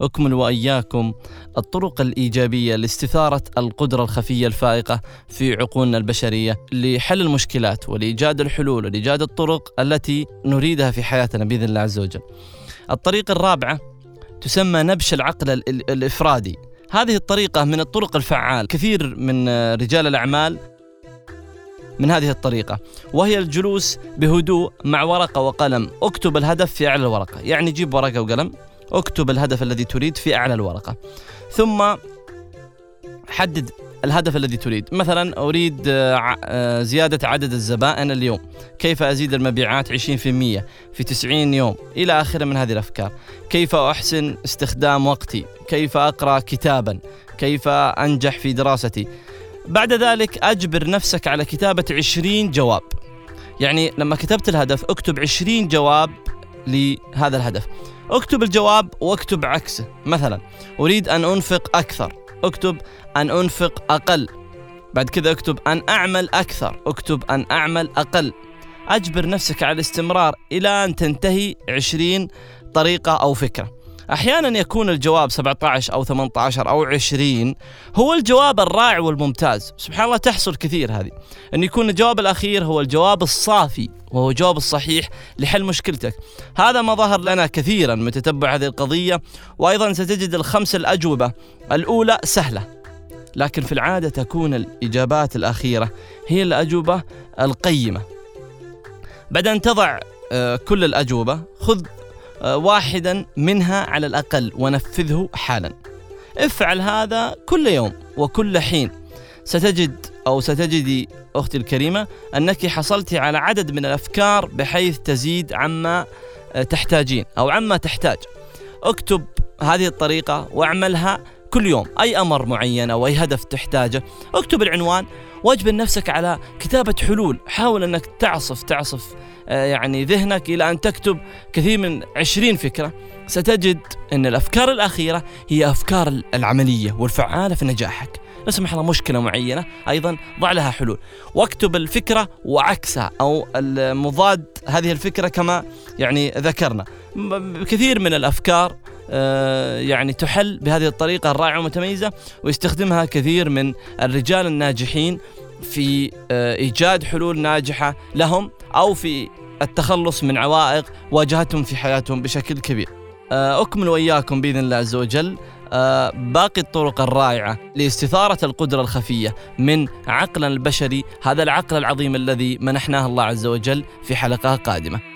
أكمل وإياكم الطرق الإيجابية لاستثارة القدرة الخفية الفائقة في عقولنا البشرية لحل المشكلات ولإيجاد الحلول ولإيجاد الطرق التي نريدها في حياتنا بإذن الله عز وجل. الطريقة الرابعة تسمى نبش العقل الإفرادي. هذه الطريقة من الطرق الفعال. كثير من رجال الأعمال من هذه الطريقة وهي الجلوس بهدوء مع ورقة وقلم. اكتب الهدف في أعلى الورقة. يعني جيب ورقة وقلم. اكتب الهدف الذي تريد في أعلى الورقة. ثم حدد الهدف الذي تريد. مثلا أريد آه، آه، زيادة عدد الزبائن اليوم. كيف أزيد المبيعات 20% في 90 يوم؟ إلى آخره من هذه الأفكار. كيف أحسن استخدام وقتي؟ كيف أقرأ كتابا؟ كيف أنجح في دراستي؟ بعد ذلك أجبر نفسك على كتابة 20 جواب. يعني لما كتبت الهدف اكتب 20 جواب لهذا الهدف. اكتب الجواب واكتب عكسه. مثلا أريد أن أنفق أكثر. اكتب أن أنفق أقل. بعد كذا اكتب أن أعمل أكثر. اكتب أن أعمل أقل. أجبر نفسك على الاستمرار إلى أن تنتهي 20 طريقة أو فكرة. أحيانا يكون الجواب 17 أو 18 أو 20 هو الجواب الرائع والممتاز. سبحان الله تحصل كثير هذه. إن يكون الجواب الأخير هو الجواب الصافي وهو الجواب الصحيح لحل مشكلتك. هذا ما ظهر لنا كثيرا من تتبع هذه القضية وأيضا ستجد الخمس الأجوبة. الأولى سهلة لكن في العادة تكون الإجابات الأخيرة هي الأجوبة القيمة. بعد أن تضع آه، كل الأجوبة خذ واحدا منها على الأقل ونفذه حالا. افعل هذا كل يوم وكل حين. ستجد أو ستجدي أختي الكريمة أنك حصلت على عدد من الأفكار بحيث تزيد عما آه، تحتاجين أو عما تحتاج. اكتب هذه الطريقة واعملها كل يوم أي أمر معين أو أي هدف تحتاجه اكتب العنوان واجبر نفسك على كتابة حلول. حاول أنك تعصف تعصف آه، يعني ذهنك إلى أن تكتب كثير من عشرين فكرة. ستجد أن الأفكار الأخيرة هي أفكار العملية والفعالة في نجاحك. لا سمح الله مشكلة معينة أيضا ضع لها حلول. واكتب الفكرة وعكسها أو المضاد هذه الفكرة كما يعني ذكرنا. كثير من الأفكار يعني تحل بهذه الطريقة الرائعة والمتميزة ويستخدمها كثير من الرجال الناجحين في آه، إيجاد حلول ناجحة لهم أو في التخلص من عوائق واجهتهم في حياتهم بشكل كبير. آه، أكمل وإياكم بإذن الله عز وجل. باقي الطرق الرائعة لاستثارة القدرة الخفية من عقلنا البشري هذا العقل العظيم الذي منحناه الله عز وجل في حلقة قادمة.